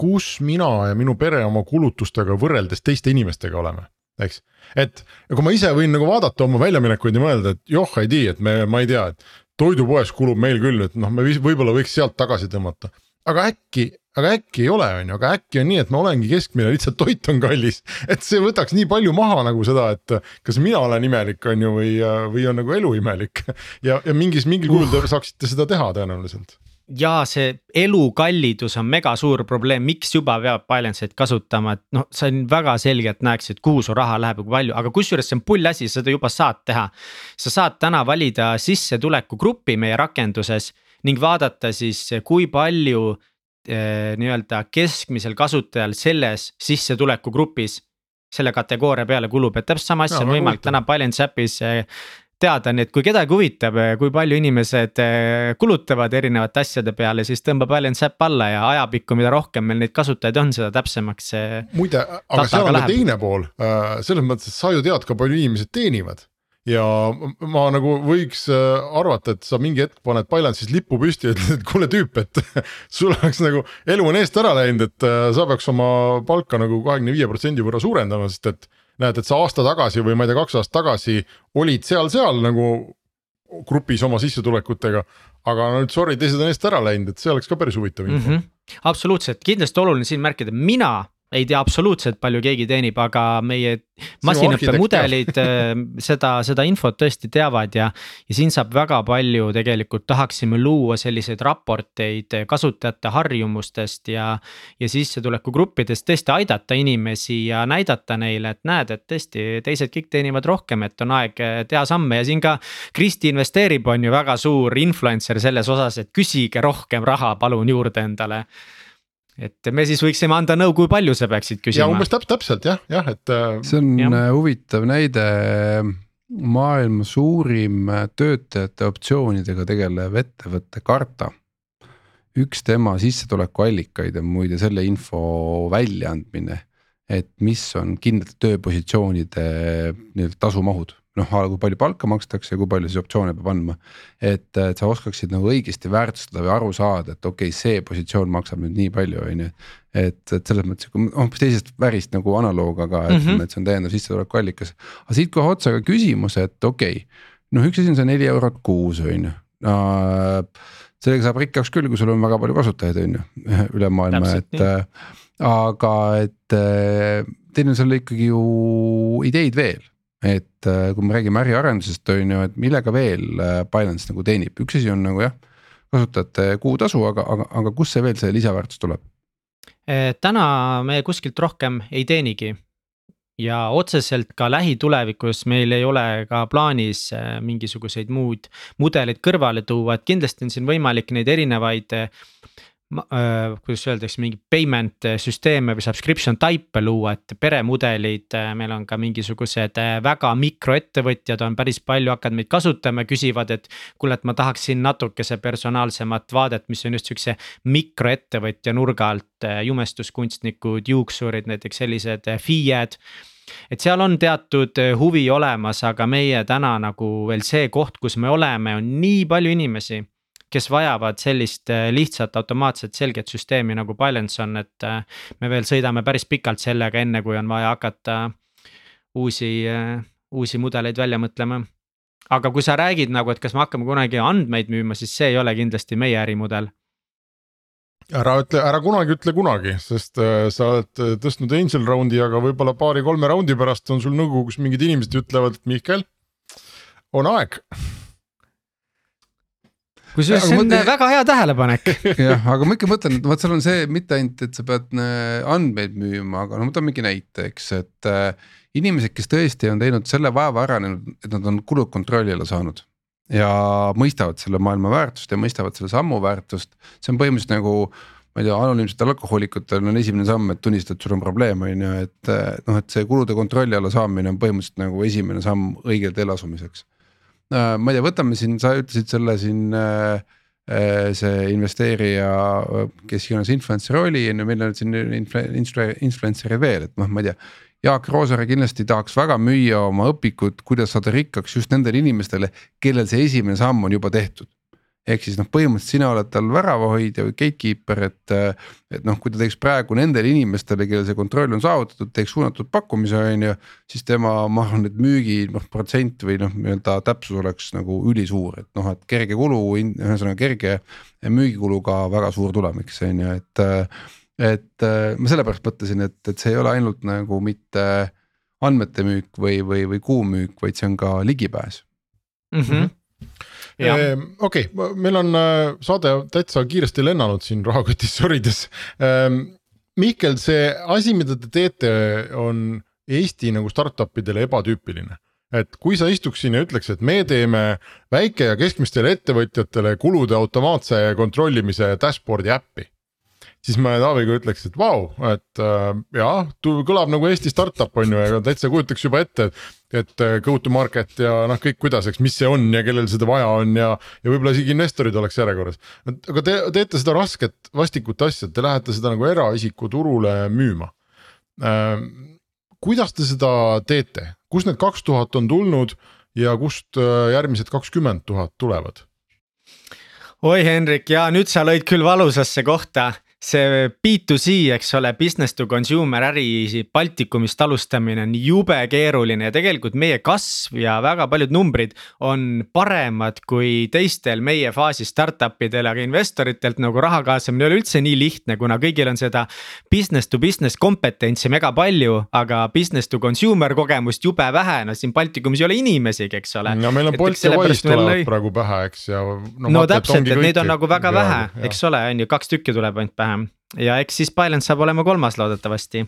[SPEAKER 1] kus mina ja minu pere oma kulutustega võrreldes teiste inimestega oleme eks, et ja kui ma ise võin nagu vaadata oma väljaminekuid ja mõelda, et joh, ei tea, et me, ma ei tea, et toidupoes kulub meil küll, et noh, me võib-olla võiks sealt tagasi tõmmata. Aga äkki, aga äkki ei ole, on ju, aga äkki on nii, et ma olengi keskmine, lihtsalt toit on kallis. et see võtaks nii palju maha nagu seda, et kas mina olen imelik, on ju, või, või on nagu elu imelik. Ja, ja mingis, mingil kujul te saaksite seda teha tõenäoliselt.
[SPEAKER 2] Ja see elukallidus on mega suur probleem, miks juba peab Balance'it kasutama, et noh, sa väga selgelt näeksid, kuhu su raha läheb ja kui palju, aga kusjuures see on pull asi, seda juba saad teha. sa saad täna valida sissetulekugrupi meie rakenduses ning vaadata siis, kui palju eh, nii-öelda keskmisel kasutajal selles sissetulekugrupis selle kategooria peale kulub, et täpselt sama asja on võimalik täna Balance äpis eh, teada, nii et kui kedagi huvitab, eh, kui palju inimesed kulutavad erinevate asjade peale, siis tõmba balance äpp alla ja ajapikku, mida rohkem meil neid kasutajaid on, seda täpsemaks see.
[SPEAKER 1] muide, aga seal on ka teine pool, äh, selles mõttes, et sa ju tead ka palju inimesed teenivad ja ma nagu võiks äh, arvata, et sa mingi hetk paned Balance'is lipu püsti ja ütled, et kuule tüüp, et sul oleks nagu elu on eest ära läinud, et äh, sa peaks oma palka nagu kahekümne viie protsendi võrra suurendama, sest et näed, et sa aasta tagasi või ma ei tea, kaks aastat tagasi olid seal-seal nagu grupis oma sissetulekutega. aga nüüd sorry, teised on eest ära läinud, et see oleks ka päris huvitav info mm.
[SPEAKER 2] -hmm. absoluutselt, kindlasti oluline siin märkida, mina ei tea absoluutselt, palju keegi teenib, aga meie masinõppemudelid äh, seda, seda infot tõesti teavad ja. ja siin saab väga palju tegelikult tahaksime luua selliseid raporteid kasutajate harjumustest ja. ja sissetulekugruppidest tõesti aidata inimesi ja näidata neile, et näed, et tõesti teised kõik teenivad rohkem, et on aeg teha samme ja siin ka. Kristi investeerib, on ju väga suur influencer selles osas, et küsige rohkem raha palun juurde endale et me siis võiksime anda nõu, kui palju sa peaksid küsima.
[SPEAKER 1] ja umbes täp täpselt jah, jah, et. Äh,
[SPEAKER 3] see on jah. Äh, huvitav näide, maailma suurim äh, töötajate optsioonidega tegelev ettevõte Karta. üks tema sissetulekuallikaid on muide selle info väljaandmine, et mis on kindlate tööpositsioonide nii-öelda tasumahud noh, kui palju palka makstakse ja kui palju siis optsioone peab andma. et, et sa oskaksid nagu õigesti väärtustada või aru saada, et okei okay,, see positsioon maksab nüüd nii palju, on ju. et, et selles mõttes hoopis teisest värist nagu analoog, aga mm -hmm. et see on täiendav sissetulekuallikas. aga siit kohe otsa ka küsimus, et okei okay,, noh, üks asi on see neli eurot kuus, on ju sellega saab rikkaks küll, kui sul on väga palju kasutajaid, on ju, üle maailma, et äh, aga et äh, teil on seal ikkagi ju ideid veel et äh, kui me räägime äriarendusest on ju, et millega veel äh, Binance nagu teenib, üks asi on nagu jah, kasutajate kuutasu, aga, aga, aga kust see veel see lisaväärtus tuleb?
[SPEAKER 2] Äh, täna me kuskilt rohkem ei teenigi ja otseselt ka lähitulevikus meil ei ole ka plaanis mingisuguseid muud mudeleid kõrvale tuua, et kindlasti on siin võimalik neid erinevaid äh,. kuidas öeldakse, mingi payment süsteeme või subscription type'e luua, et peremudelid, äh, meil on ka mingisugused äh, väga mikroettevõtjad on päris palju hakanud meid kasutama, küsivad, et. kuule, et ma tahaksin natukese personaalsemat vaadet, mis on just sihukese mikroettevõtja nurga alt, äh, jumestuskunstnikud, juuksurid, näiteks sellised FIE-d et seal on teatud huvi olemas, aga meie täna nagu veel see koht, kus me oleme, on nii palju inimesi kes vajavad sellist äh, lihtsat automaatset selget süsteemi nagu Balance on, et äh, me veel sõidame päris pikalt sellega, enne kui on vaja hakata uusi, äh, uusi mudeleid välja mõtlema. aga kui sa räägid nagu, et kas me hakkame kunagi andmeid müüma, siis see ei ole kindlasti meie ärimudel
[SPEAKER 1] ära ütle, ära kunagi ütle kunagi, sest sa oled tõstnud angel round'i, aga võib-olla paari-kolme raundi pärast on sul nõukogus mingid inimesed ütlevad, et Mihkel, on aeg
[SPEAKER 2] kusjuures see on mõtle... väga hea tähelepanek
[SPEAKER 3] jah, aga ma ikka mõtlen, et vot seal on see mitte ainult, et sa pead äh, andmeid müüma, aga no võtame mingi näite, eks, et äh,. inimesed, kes tõesti on teinud selle vaeva ära, et nad on kulud kontrolli alla saanud. ja mõistavad selle maailma väärtust ja mõistavad selle sammu väärtust, see on põhimõtteliselt nagu ma ei tea, anonüümsetel alkohoolikutel on esimene samm, et tunnistada, et sul on probleem, on ju, et äh, noh, et see kulude kontrolli alla saamine on põhimõtteliselt nagu esimene samm õigel teel asumiseks ma ei tea, võtame siin, sa ütlesid selle siin äh, äh, see investeerija, kes iganes influencer oli, on ju, meil on siin influ-, influencer'id veel, et noh, ma ei tea. Jaak Roosaare kindlasti tahaks väga müüa oma õpikut, kuidas saada rikkaks just nendele inimestele, kellel see esimene samm on juba tehtud. Ehk siis noh, põhimõtteliselt sina oled tal väravahoidja või gatekeeper, et. et noh, kui ta teeks praegu nendele inimestele, kellel see kontroll on saavutatud, teeks suunatud pakkumise, on ju. siis tema, ma arvan, et müügi noh protsent või noh, nii-öelda täpsus oleks nagu ülisuur, et noh, et kerge kulu, ühesõnaga kerge müügikuluga väga suur tulem, eks on ju, et. et ma sellepärast mõtlesin, et, et see ei ole ainult nagu mitte andmete müük või, või, või kuumüük, vaid see on ka ligipääs
[SPEAKER 2] mm. -hmm
[SPEAKER 1] okei okay,, meil on äh, saade täitsa kiiresti lennanud siin rahakotis sorides. Ehm, Mihkel, see asi, mida te teete, on Eesti nagu startup idele ebatüüpiline et kui sa istuks siin ja ütleks, et me teeme väike ja keskmistele ettevõtjatele kulude automaatse kontrollimise dashboard'i äppi siis ma Taaviga ütleks, et vau, et äh, jaa, kõlab nagu Eesti startup on ju, ja täitsa kujutaks juba ette, et. et äh, go to market ja noh, kõik kuidas, eks, mis see on ja kellel seda vaja on ja, ja võib-olla isegi investorid oleks järjekorras. aga te teete seda rasket vastikut asja, te lähete seda nagu eraisiku turule müüma äh,. kuidas te seda teete, kust need kaks tuhat on tulnud ja kust äh, järgmised kakskümmend tuhat tulevad?
[SPEAKER 2] oi, Hendrik ja nüüd sa lõid küll valusasse kohta see B2C, eks ole, business to consumer äri Baltikumist alustamine on jube keeruline ja tegelikult meie kasv ja väga paljud numbrid on paremad kui teistel meie faasis startup idel, aga investoritelt nagu raha kaasamine ei ole üldse nii lihtne, kuna kõigil on seda. Business to business kompetentsi mega palju, aga business to consumer kogemust jube vähe, no siin Baltikumis ei ole inimesigi, eks ole.
[SPEAKER 1] no meil on Bolt ja Wise tulevad praegu pähe, eks ja
[SPEAKER 2] no,. no täpselt, et neid on nagu väga vähe, eks ole, on ju, kaks tükki tuleb ainult pähe vähem ja eks siis Balance saab olema kolmas loodetavasti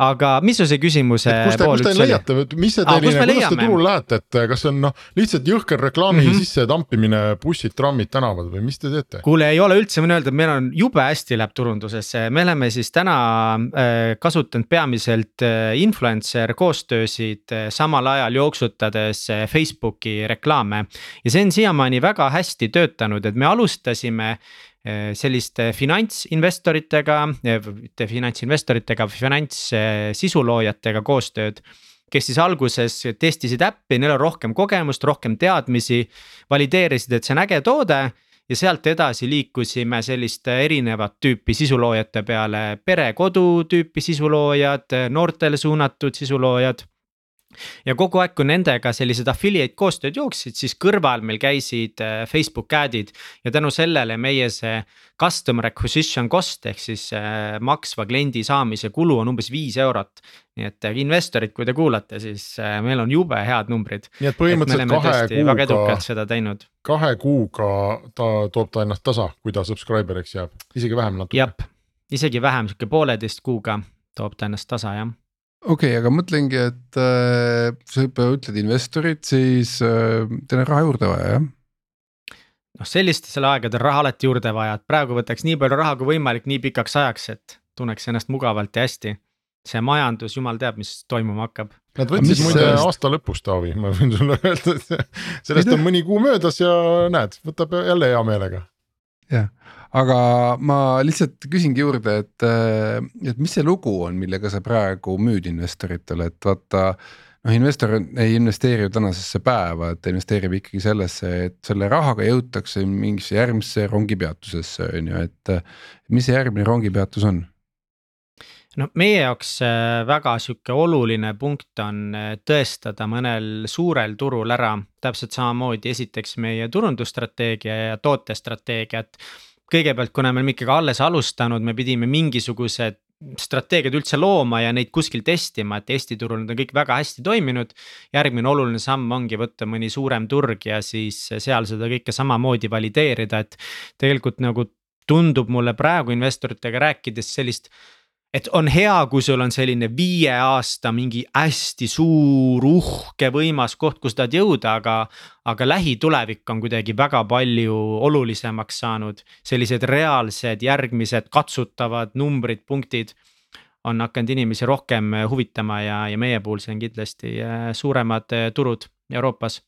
[SPEAKER 2] aga mis su see küsimuse
[SPEAKER 1] pool üldse oli? mis see teil, kuidas te turul lähete, et kas see on noh, lihtsalt jõhker reklaami mm -hmm. sisse tampimine, bussid, trammid, tänavad või mis te teete?
[SPEAKER 2] kuule, ei ole üldse, võin öelda, et meil on jube hästi läheb turundusesse, me oleme siis täna äh, kasutanud peamiselt äh, influencer koostöösid samal ajal jooksutades Facebooki reklaame. ja see on siiamaani väga hästi töötanud, et me alustasime Eh, selliste finantsinvestoritega, eh, mitte finantsinvestoritega, finantssisuloojatega koostööd kes siis alguses testisid äppi, neil on rohkem kogemust, rohkem teadmisi, valideerisid, et see on äge toode ja sealt edasi liikusime selliste erinevat tüüpi sisuloojate peale, pere-kodu tüüpi sisuloojad, noortele suunatud sisuloojad ja kogu aeg, kui nendega sellised affiliate koostööd jooksid, siis kõrval meil käisid äh, Facebook ad'id ja tänu sellele meie see customer acquisition cost ehk siis äh, maksva kliendi saamise kulu on umbes viis eurot. nii et äh, investorid, kui te kuulate, siis meil on jube head numbrid.
[SPEAKER 1] nii et põhimõtteliselt et kahe kuuga.
[SPEAKER 2] väga edukalt seda teinud.
[SPEAKER 1] kahe kuuga ta toob ta ennast tasa, kui ta subscriber'iks jääb, isegi vähem natuke.
[SPEAKER 2] jah, isegi vähem, sihuke pooleteist kuuga toob ta ennast tasa jah
[SPEAKER 3] okei okay,, aga mõtlengi, et äh, sa juba ütled investorid, siis äh, teil on raha juurde vaja, jah?
[SPEAKER 2] noh, sellistel aegadel raha alati juurde vaja, et praegu võtaks nii palju raha kui võimalik nii pikaks ajaks, et tunneks ennast mugavalt ja hästi. see majandus, jumal teab, mis toimuma hakkab.
[SPEAKER 1] Nad võtsid muide sellest... aasta lõpus, Taavi, ma võin sulle öelda, et sellest on mõni kuu möödas ja näed, võtab jälle hea meelega.
[SPEAKER 3] jah aga ma lihtsalt küsingi juurde, et, äh, et mis see lugu on, millega sa praegu müüd investoritele, et vaata. noh, investor ei investeeri ju tänasesse päeva, et ta investeerib ikkagi sellesse, et selle rahaga jõutakse mingisse järgmisse rongipeatusesse on ju, et. mis see järgmine rongipeatus on?
[SPEAKER 2] no meie jaoks äh, väga sihuke oluline punkt on äh, tõestada mõnel suurel turul ära täpselt samamoodi esiteks meie turundusstrateegia ja tootestrateegia, et kõigepealt, kuna me oleme ikkagi alles alustanud, me pidime mingisugused strateegiad üldse looma ja neid kuskil testima, et Eesti turul need on kõik väga hästi toiminud. järgmine oluline samm ongi võtta mõni suurem turg ja siis seal seda kõike samamoodi valideerida, et tegelikult nagu tundub mulle praegu investoritega rääkides sellist et on hea, kui sul on selline viie aasta mingi hästi suur, uhke, võimas koht, kus tahad jõuda, aga. aga lähitulevik on kuidagi väga palju olulisemaks saanud, sellised reaalsed järgmised katsutavad numbrid, punktid. on hakanud inimesi rohkem huvitama ja, ja meie puhul see on kindlasti äh, suuremad äh, turud Euroopas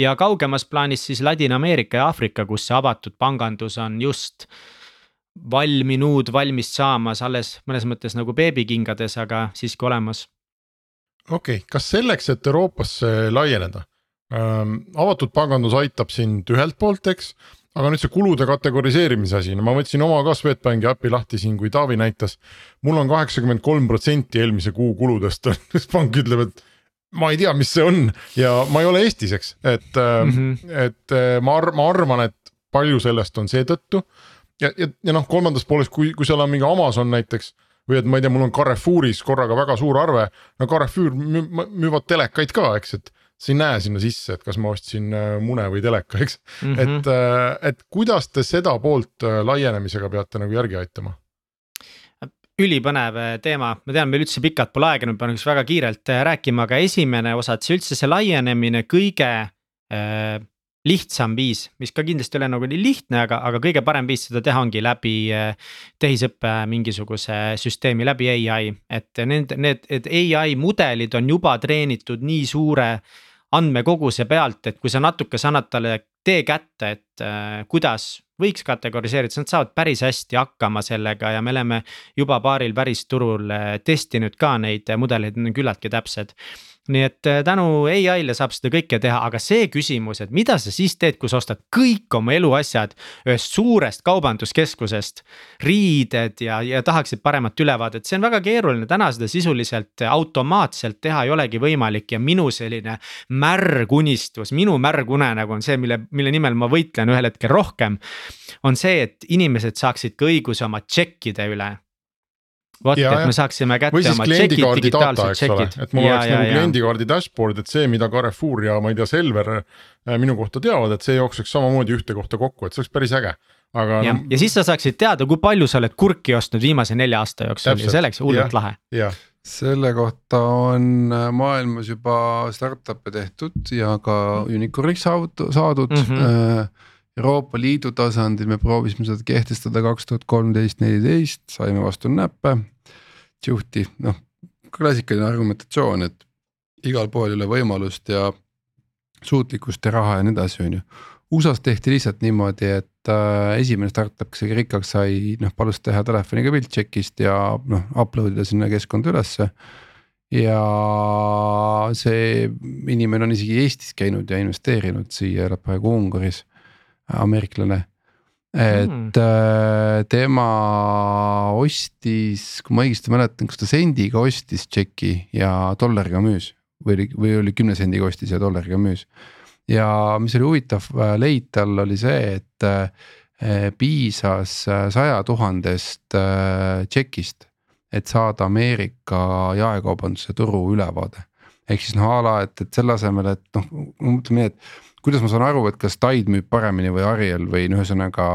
[SPEAKER 2] ja kaugemas plaanis siis Ladina-Ameerika ja Aafrika, kus see avatud pangandus on just valminud, valmis saamas, alles mõnes mõttes nagu beebikingades, aga siiski olemas.
[SPEAKER 1] okei okay., kas selleks, et Euroopasse laieneda ähm,, avatud pangandus aitab sind ühelt poolt, eks. aga nüüd see kulude kategoriseerimise asi, no ma võtsin oma ka Swedbanki äpi lahti siin, kui Taavi näitas. mul on kaheksakümmend kolm protsenti eelmise kuu kuludest pank ütleb, et ma ei tea, mis see on ja ma ei ole Eestis, eks, et mm, -hmm. et ma ar-, ma arvan, et palju sellest on seetõttu. Ja, ja, ja noh, kolmandas pooles, kui, kui seal on mingi Amazon näiteks või et ma ei tea, mul on Carrefouris korraga väga suur arve, no Carrefour müüvad telekaid ka, eks, et sa ei näe sinna sisse, et kas ma ostsin äh, mune või teleka, eks mm. -hmm. et, äh, et kuidas te seda poolt äh, laienemisega peate nagu järgi aitama?
[SPEAKER 2] ülipõnev teema, ma tean, meil üldse pikalt pole aega, nüüd pean üks väga kiirelt rääkima, aga esimene osa, et see üldse see laienemine kõige äh, lihtsam viis, mis ka kindlasti ei ole nagu nii lihtne, aga, aga kõige parem viis seda teha ongi läbi tehisõppe mingisuguse süsteemi, läbi ai. et need, need, need ai mudelid on juba treenitud nii suure andmekoguse pealt, et kui sa natuke sa annad talle tee kätte, et äh, kuidas võiks kategoriseerida, siis nad saavad päris hästi hakkama sellega ja me oleme juba paaril väristurul äh, testinud ka neid mudeleid, need on küllaltki täpsed nii et äh, tänu ai-le saab seda kõike teha, aga see küsimus, et mida sa siis teed, kui sa ostad kõik oma eluasjad ühest suurest kaubanduskeskusest. riided ja, ja tahaksid paremat ülevaadet, see on väga keeruline, täna seda sisuliselt automaatselt teha ei olegi võimalik ja minu selline märg unistus, minu märg unenägu on see, mille, mille nimel ma võitlen ühel hetkel rohkem. on see, et inimesed saaksid ka õiguse oma tšekkide üle vot, et me saaksime kätte oma tšekid, digitaalsed tšekid.
[SPEAKER 1] et mul ja, oleks ja, nagu kliendikaardi dashboard, et see, mida Carrefour ja ma ei tea, Selver äh, minu kohta teavad, et see jookseks samamoodi ühte kohta kokku, et see oleks päris äge. aga.
[SPEAKER 2] ja no,, ja siis sa saaksid teada, kui palju sa oled kurki ostnud viimase nelja aasta jooksul ja see oleks hullult lahe.
[SPEAKER 3] selle kohta on äh, maailmas juba startup'e tehtud ja ka unicorn'iks saadud mm. -hmm. Euroopa Liidu tasandil me proovisime seda kehtestada kaks tuhat kolmteist, neliteist, saime vastu näppe. juhti, noh klassikaline argumentatsioon, et igal pool ei ole võimalust ja suutlikkust ja raha ja nii edasi, on ju. USA-s tehti lihtsalt niimoodi, et äh, esimene startup, kes rikkaks sai, noh palus teha telefoniga pilt check'ist ja noh upload ida sinna keskkonda ülesse ja see inimene on isegi Eestis käinud ja investeerinud siia, elab praegu Ungaris ameeriklane. et mm. tema ostis, kui ma õigesti mäletan, kas ta sendiga ostis tšeki ja dollariga müüs või oli, või oli kümne sendiga ostis ja dollariga müüs. ja mis oli huvitav äh, leid tal oli see, et äh, piisas saja tuhandest tšekist, et saada Ameerika jaekaubanduse turu ülevaade. ehk siis noh a la, et, et selle asemel, et noh, ütleme nii, et kuidas ma saan aru, et kas Tide müüb paremini või Ariel või no ühesõnaga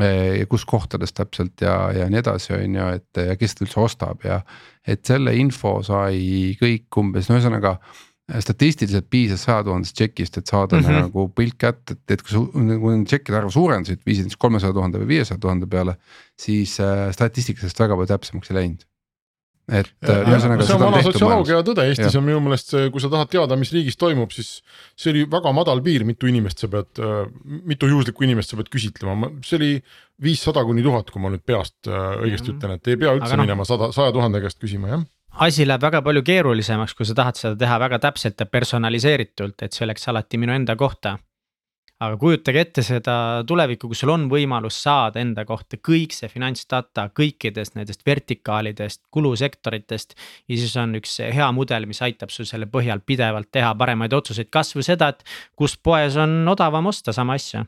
[SPEAKER 3] eh, kus kohtades täpselt ja, ja nii edasi, on ju, et ja kes seda üldse ostab ja. et selle info sai kõik umbes, no ühesõnaga statistiliselt piisas saja tuhandest tšekist, et saada mm -hmm. nagu pilt kätte, et, et kui sa, need tšekkide arvu suurendasid, viisid siis kolmesaja tuhande või viiesaja tuhande peale. siis äh, statistika sellest väga palju täpsemaks ei läinud et
[SPEAKER 1] ühesõnaga. see on vana sotsioloogia tõde, Eestis ja. on minu meelest see, kui sa tahad teada, mis riigis toimub, siis see oli väga madal piir, mitu inimest sa pead, äh, mitu juhuslikku inimest sa pead küsitlema, see oli viissada kuni tuhat, kui ma nüüd peast äh, õigesti mm. ütlen, et ei pea üldse Aga no. minema sada, saja tuhande käest küsima, jah
[SPEAKER 2] asi läheb väga palju keerulisemaks, kui sa tahad seda teha väga täpselt ja personaliseeritult, et see oleks alati minu enda kohta aga kujutage ette seda tulevikku, kus sul on võimalus saada enda kohta kõik see finantsdata kõikidest nendest vertikaalidest, kulusektoritest. ja siis on üks hea mudel, mis aitab sul selle põhjal pidevalt teha paremaid otsuseid, kasvõi seda, et kus poes on odavam osta sama asja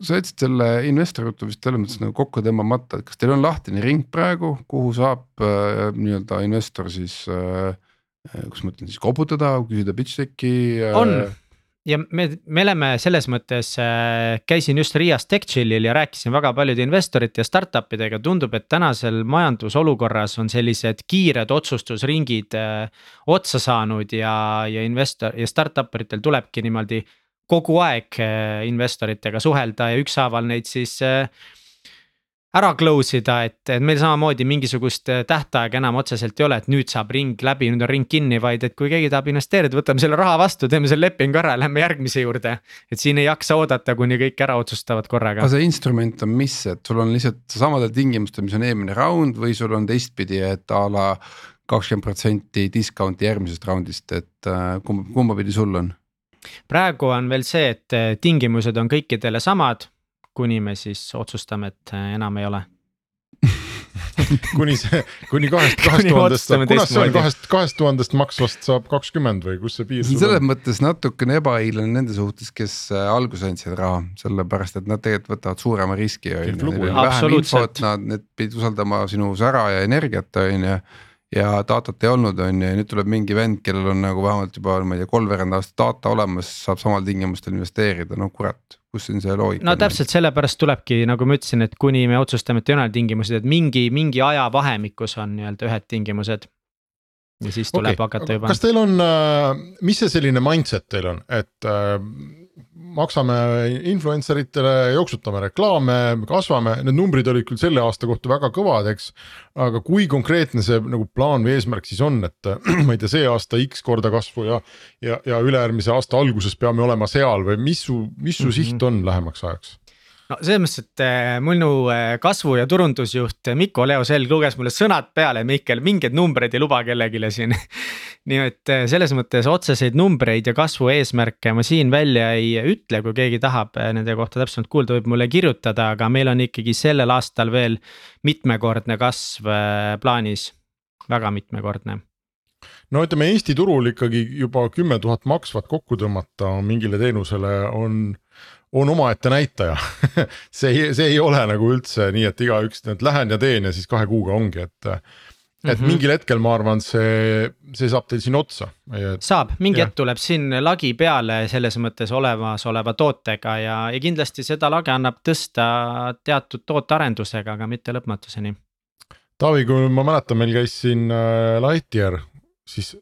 [SPEAKER 3] sa jätsid selle investori jutu vist selles mõttes nagu kokku tõmbamata, et kas teil on lahtine ring praegu, kuhu saab äh, nii-öelda investor siis äh,. kuidas ma ütlen siis koputada, küsida pitch deck'i
[SPEAKER 2] äh,. on ja me, me oleme selles mõttes äh,, käisin just Riias TechChillil ja rääkisin väga paljude investorite ja startup idega, tundub, et tänasel majandusolukorras on sellised kiired otsustusringid äh, otsa saanud ja, ja investor ja startup itel tulebki niimoodi kogu aeg äh, investoritega suhelda ja ükshaaval neid siis äh, ära close ida, et, et meil samamoodi mingisugust äh, tähtaega enam otseselt ei ole, et nüüd saab ring läbi, nüüd on ring kinni, vaid et kui keegi tahab investeerida, võtame selle raha vastu, teeme selle lepingu ära, lähme järgmise juurde. et siin ei jaksa oodata, kuni kõik ära otsustavad korraga.
[SPEAKER 3] aga see instrument on mis, et sul on lihtsalt samadel tingimustel, mis on eelmine round või sul on teistpidi, et a la kakskümmend protsenti discount'i järgmisest round'ist, et äh, kumba, kumba pidi sul on?
[SPEAKER 2] praegu on veel see, et eh, tingimused on kõikidele samad, kuni me siis otsustame, et eh, enam ei ole
[SPEAKER 1] kuni see, kuni kahest, kahest tuhandest, kunas see on kahest, kahest tuhandest maksvast saab kakskümmend või kus see piir
[SPEAKER 3] sul on? selles mõttes natukene ebaõiglane nende suhtes, kes äh, alguses andsid raha, sellepärast et nad tegelikult võtavad suurema riski on ju. vähem infot, nad, need pidid usaldama sinu sära ja energiat on ju ja datat ei olnud, on ju, ja nüüd tuleb mingi vend, kellel on nagu vähemalt juba, ma ei tea, kolmveerand aastat data olemas, saab samal tingimustel investeerida, no kurat, kus siin see loogika
[SPEAKER 2] no on? täpselt sellepärast tulebki, nagu ma ütlesin, et kuni me otsustame, et ei ole tingimused, et mingi, mingi ajavahemikus on nii-öelda ühed tingimused. ja siis tuleb okay. hakata juba.
[SPEAKER 1] kas teil on, äh, mis see selline mindset teil on, et äh, maksame influencer itele, jooksutame reklaame, kasvame, need numbrid olid küll selle aasta kohta väga kõvad, eks. aga kui konkreetne see nagu plaan või eesmärk siis on, et ma ei tea, see aasta X korda kasvu ja. ja, ja ülejärgmise aasta alguses peame olema seal või mis su, mis su mm -hmm. siht on lähemaks ajaks?
[SPEAKER 2] No selles mõttes, et äh, minu äh, kasvu ja turundusjuht Mikko Leo Selg luges mulle sõnad peale, Mihkel, mingeid numbreid ei luba kellelegi siin. Nii et äh, selles mõttes otseseid numbreid ja kasvu eesmärke ma siin välja ei ütle, kui keegi tahab nende kohta täpsemalt kuulda, võib mulle kirjutada, aga meil on ikkagi sellel aastal veel mitmekordne kasv plaanis, väga mitmekordne.
[SPEAKER 1] No ütleme Eesti turul ikkagi juba kümme tuhat maksvat kokku tõmmata mingile teenusele on on omaette näitaja see ei, see ei ole nagu üldse nii, et igaüks, lähen ja teen ja siis kahe kuuga ongi, et. et mm -hmm. mingil hetkel ma arvan, see, see saab teil siin otsa.
[SPEAKER 2] saab, mingi hetk tuleb siin lagi peale selles mõttes olemasoleva tootega ja, ja kindlasti seda lage annab tõsta teatud tootearendusega, aga mitte lõpmatuseni.
[SPEAKER 1] Taavi, kui ma mäletan, meil käis siin äh, Lightyear, siis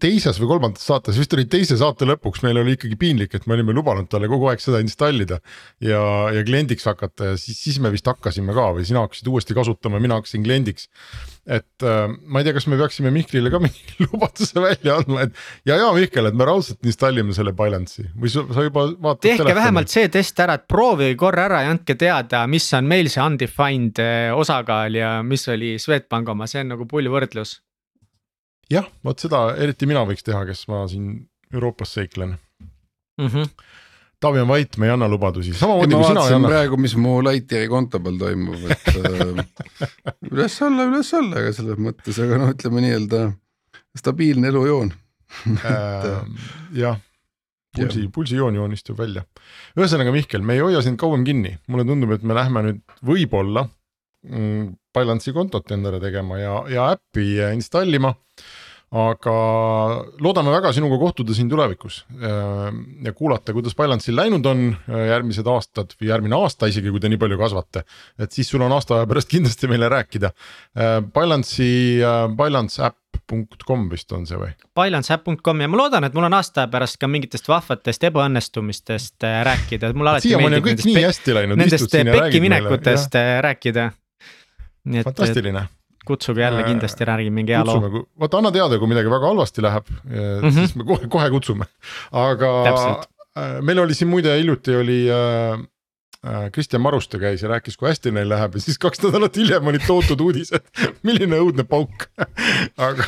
[SPEAKER 1] teises või kolmandas saates, vist oli teise saate lõpuks, meil oli ikkagi piinlik, et me olime lubanud talle kogu aeg seda installida. ja, ja kliendiks hakata ja siis, siis me vist hakkasime ka või sina hakkasid uuesti kasutama, mina hakkasin kliendiks. et äh, ma ei tea, kas me peaksime Mihklile ka mingi lubaduse välja andma, et ja, ja Mihkel, et me raudselt installime selle Balance'i või sa, sa juba vaatad.
[SPEAKER 2] tehke telefoni. vähemalt see test ära, et proovige korra ära ja andke teada, mis on meil see undefined äh, osakaal ja mis oli Swedbank oma, see on nagu pull võrdlus
[SPEAKER 1] jah, vot seda eriti mina võiks teha, kes ma siin Euroopas seiklen mm. -hmm. Taavi on vait, me ei anna lubadusi, samamoodi kui sina ei anna.
[SPEAKER 3] praegu, mis mu Lightyeari konto peal toimub, et äh, üles-alla, üles-alla, aga selles mõttes, aga noh, ütleme nii-öelda stabiilne elujoon
[SPEAKER 1] äh, jah, pulsi, pulsijoon joonistub välja. ühesõnaga, Mihkel, me ei hoia sind kauem kinni, mulle tundub, et me lähme nüüd võib-olla Balance'i kontot endale tegema ja, ja äppi installima aga loodame väga sinuga kohtuda siin tulevikus äh, ja kuulata, kuidas Balance'il läinud on äh, järgmised aastad või järgmine aasta isegi, kui te nii palju kasvate. et siis sul on aasta aja pärast kindlasti meile rääkida. Äh, Balance'i, balanceäpp.com vist on see või?
[SPEAKER 2] Balanceäpp.com ja ma loodan, et mul on aasta pärast ka mingitest vahvatest ebaõnnestumistest rääkida, et mulle alati
[SPEAKER 1] siiamaani on kõik nii hästi läinud.
[SPEAKER 2] Nendest pekkiminekutest rääkida.
[SPEAKER 1] Fantastiline
[SPEAKER 2] kutsuge jälle äh, kindlasti, räägime mingi hea loo.
[SPEAKER 1] vaata, anna teada, kui midagi väga halvasti läheb mm, -hmm. siis me kohe, kohe kutsume, aga Täpselt. Äh, meil oli siin muide hiljuti oli Äh, Kristjan Maruste käis ja rääkis, kui hästi neil läheb ja siis kaks nädalat hiljem olid tohutud uudised, milline õudne pauk aga.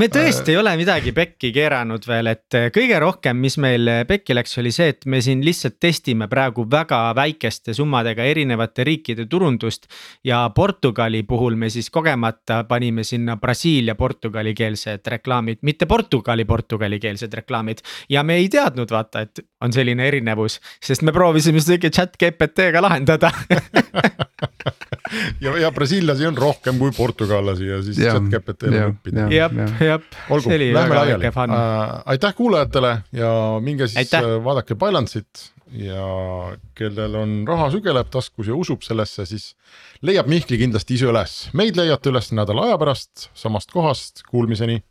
[SPEAKER 2] me tõesti äh, ei ole midagi pekki keeranud veel, et äh, kõige rohkem, mis meil pekki läks, oli see, et me siin lihtsalt testime praegu väga väikeste summadega erinevate riikide turundust. ja Portugali puhul me siis kogemata panime sinna Brasiilia portugalikeelsed reklaamid, mitte Portugali portugalikeelsed reklaamid. ja me ei teadnud vaata, et on selline erinevus, sest me proovisime seda ikka chat GPT GPT-ga lahendada
[SPEAKER 1] ja, ja brasiillasi on rohkem kui portugallasi ja siis chat GPT-l on õppida.
[SPEAKER 2] jah, jah, see oli väga väike fun
[SPEAKER 1] äh,. aitäh kuulajatele ja minge siis aitäh. Äh, vaadake Balance'it ja kellel on raha sügeleb taskus ja usub sellesse, siis leiab Mihkli kindlasti ise üles. meid leiate üles nädala aja pärast samast kohast, kuulmiseni